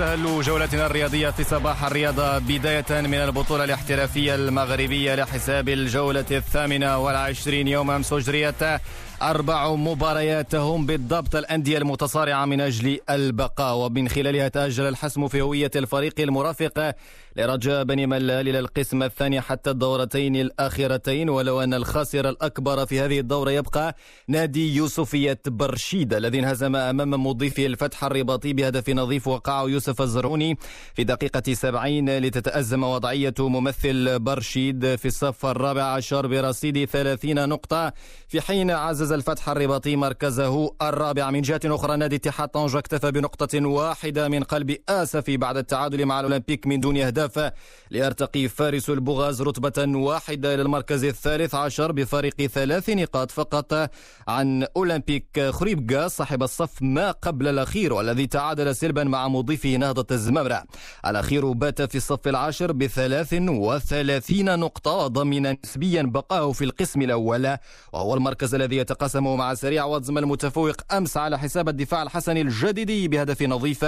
نستهل جولتنا الرياضية في صباح الرياضة بداية من البطولة الاحترافية المغربية لحساب الجولة الثامنة والعشرين يوم أمس أجريت أربع مباريات هم بالضبط. الأندية المتصارعة من أجل البقاء ومن خلالها تأجل الحسم في هوية الفريق المرافق لرجاء بني ملال إلى القسم الثاني حتى الدورتين الأخيرتين. ولو أن الخاسر الأكبر في هذه الدورة يبقى نادي يوسفية برشيد الذي انهزم أمام مضيفه الفتح الرباطي بهدف نظيف وقعه يوسف الزرعوني في دقيقة سبعين لتتأزم وضعية ممثل برشيد في الصف الرابع عشر برصيد ثلاثين نقطة. في حين عزز الفتح الرباطي مركزه الرابع من جهة أخرى. نادي اتحاد طنجة اكتفى بنقطة واحدة من قلب آسف بعد التعادل مع الأولمبيك من دون أهداف ليرتقي فارس البغاز رتبة واحدة إلى المركز الثالث عشر بفارق ثلاث نقاط فقط عن أولمبيك خريبكا صاحب الصف ما قبل الأخير والذي تعادل سلبا مع مضيفه نهضة الزمامرة الأخير بات في الصف العاشر بثلاث وثلاثين نقطة وضمن نسبيا بقاه في القسم الأول وهو المركز الذي يتقاسمه مع سريع وزم المتفوق أمس على حساب الدفاع الحسني الجديدي بهدف نظيف.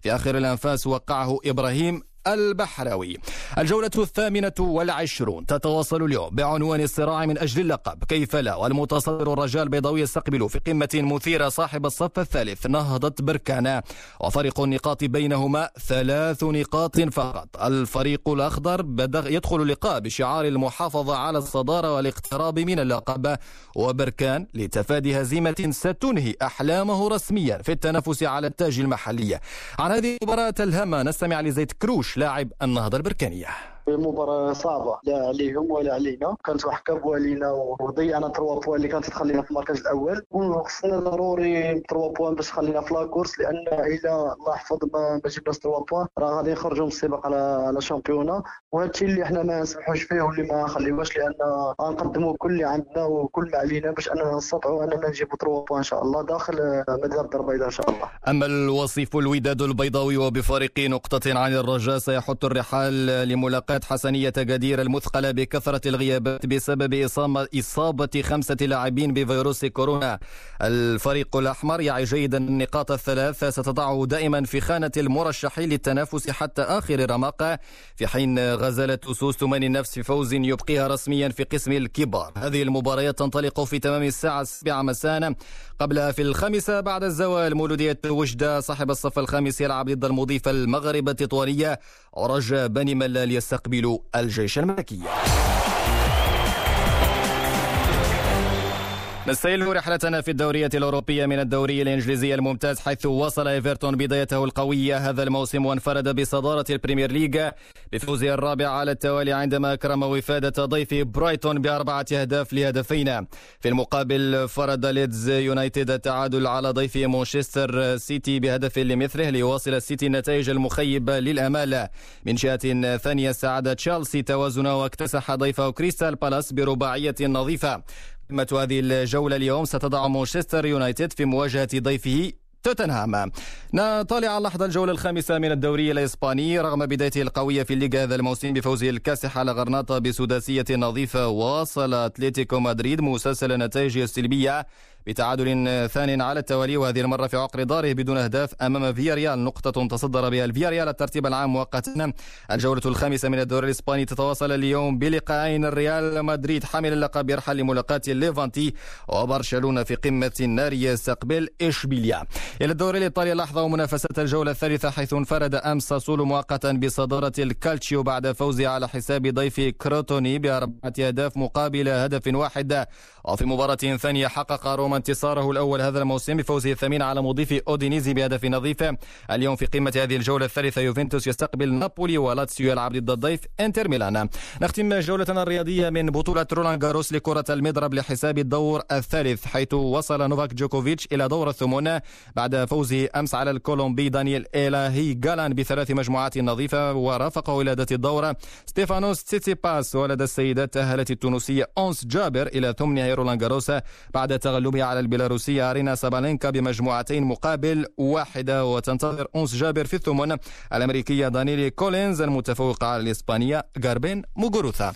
في آخر الأنفاس وقعه إبراهيم البحراوي. الجولة الثامنة والعشرون تتواصل اليوم بعنوان الصراع من أجل اللقب. كيف لا؟ والمتصدر الرجال البيضاوي يستقبل في قمة مثيرة صاحب الصف الثالث نهضة بركانا وفرق النقاط بينهما ثلاث نقاط فقط. الفريق الأخضر يدخل اللقاء بشعار المحافظة على الصدارة والاقتراب من اللقب. وبركان لتفادي هزيمة ستنهي أحلامه رسميا في التنافس على التاج المحلي. عن هذه المباراة الهامة نستمع لزيد كروش لاعب النهضة البركانية. Yeah. مباراة صعبة. لا عليهم ولا علينا. كانت واحد كابوا علينا وضيعنا trois points اللي كانت تخلينا في المركز الأول. وخصنا ضروري trois points باش تخلينا في la course لأن إلا الله يحفظ ما, جبناش trois points راه غادي نخرجوا من السباق على على وهذا الشيء اللي إحنا ما نسمحوش فيه واللي ما نخليوهش لأن غنقدموا كل اللي عندنا وكل ما علينا باش أننا نستطيعوا أننا نجيبوا تروا بوان إن شاء الله داخل مدينة الدار البيضاء إن شاء الله. أما الوصيف الوداد البيضاوي وبفارق نقطة عن الرجاء سيحط الرحال لملاقاة حسنية جدير المثقلة بكثرة الغيابات بسبب إصابة خمسة لاعبين بفيروس كورونا. الفريق الأحمر يعي جيدا النقاط الثلاث ستضعه دائما في خانة المرشحين للتنافس حتى آخر رمق في حين غزالة أسوس تمني النفس فوز يبقيها رسميا في قسم الكبار. هذه المباريات تنطلق في تمام الساعة السابعة مساء. قبل في الخامسة بعد الزوال مولودية وجدة صاحب الصف الخامس يلعب ضد المضيف المغرب التطوانية ورجاء بني ملال يستقبل الجيش الملكي. نستهل رحلتنا في الدورية الأوروبية من الدوري الإنجليزي الممتاز حيث وصل إيفرتون بدايته القوية هذا الموسم وانفرد بصدارة البريمير ليغا بفوزه الرابع على التوالي عندما أكرم وفادة ضيف برايتون بأربعة أهداف لهدفين. في المقابل فرض ليدز يونايتد التعادل على ضيف مانشستر سيتي بهدف لمثله ليواصل السيتي النتائج المخيبة للأمال. من جهة ثانية استعاد تشيلسي توازنه واكتسح ضيفه كريستال بالاس برباعية نظيفة. قمة هذه الجولة اليوم ستضع مانشستر يونايتد في مواجهة ضيفه توتنهام. نطالع اللحظة الجولة الخامسة من الدوري الإسباني. رغم بدايته القوية في الليغا هذا الموسم بفوزه الكاسح على غرناطة بسداسية نظيفة واصل أتلتيكو مدريد مسلسل نتائجه السلبية بتعادل ثان على التوالي وهذه المرة في عقر داره بدون أهداف أمام فياريال. نقطة تصدر بها الفياريال الترتيب العام مؤقتا الجولة الخامسة من الدوري الإسباني تتواصل اليوم بلقاءين الريال مدريد حامل اللقب يرحل لملاقاة الليفانتي وبرشلونة في قمة النار يستقبل إشبيليا. إلى الدوري الإيطالي لحظة ومنافسة الجولة الثالثة حيث انفرد أمس ساسولو مؤقتا بصدارة الكالتشيو بعد فوزه على حساب ضيف كروتوني بأربعة أهداف مقابل هدف واحد. وفي مباراة ثانية حقق روما انتصاره الأول هذا الموسم بفوزه الثمين على مضيف أودينيزي بهدف نظيف. اليوم في قمة هذه الجولة الثالثة يوفنتوس يستقبل نابولي ولاتسيو يلعب ضد الضيف إنتر ميلان. نختم جولتنا الرياضية من بطولة رولان جاروس لكرة المضرب لحساب الدور الثالث حيث وصل نوفاك جوكوفيتش إلى دور الثمن بعد فوزه أمس على الكولومبي دانييل إيلاهي جالان بثلاث مجموعات نظيفة ورافقه إلى الدور ستيفانوس تسيتسيباس ولدى السيدات تأهلت التونسية أونس جابر إلى ثمن رولان جاروس بعد تغلبها على البيلاروسية أرينا سابالينكا بمجموعتين مقابل واحدة وتنتظر أونس جابر في الثمن. الأمريكية دانيلي كولينز المتفوقة على الإسبانية غاربين موغوروثا.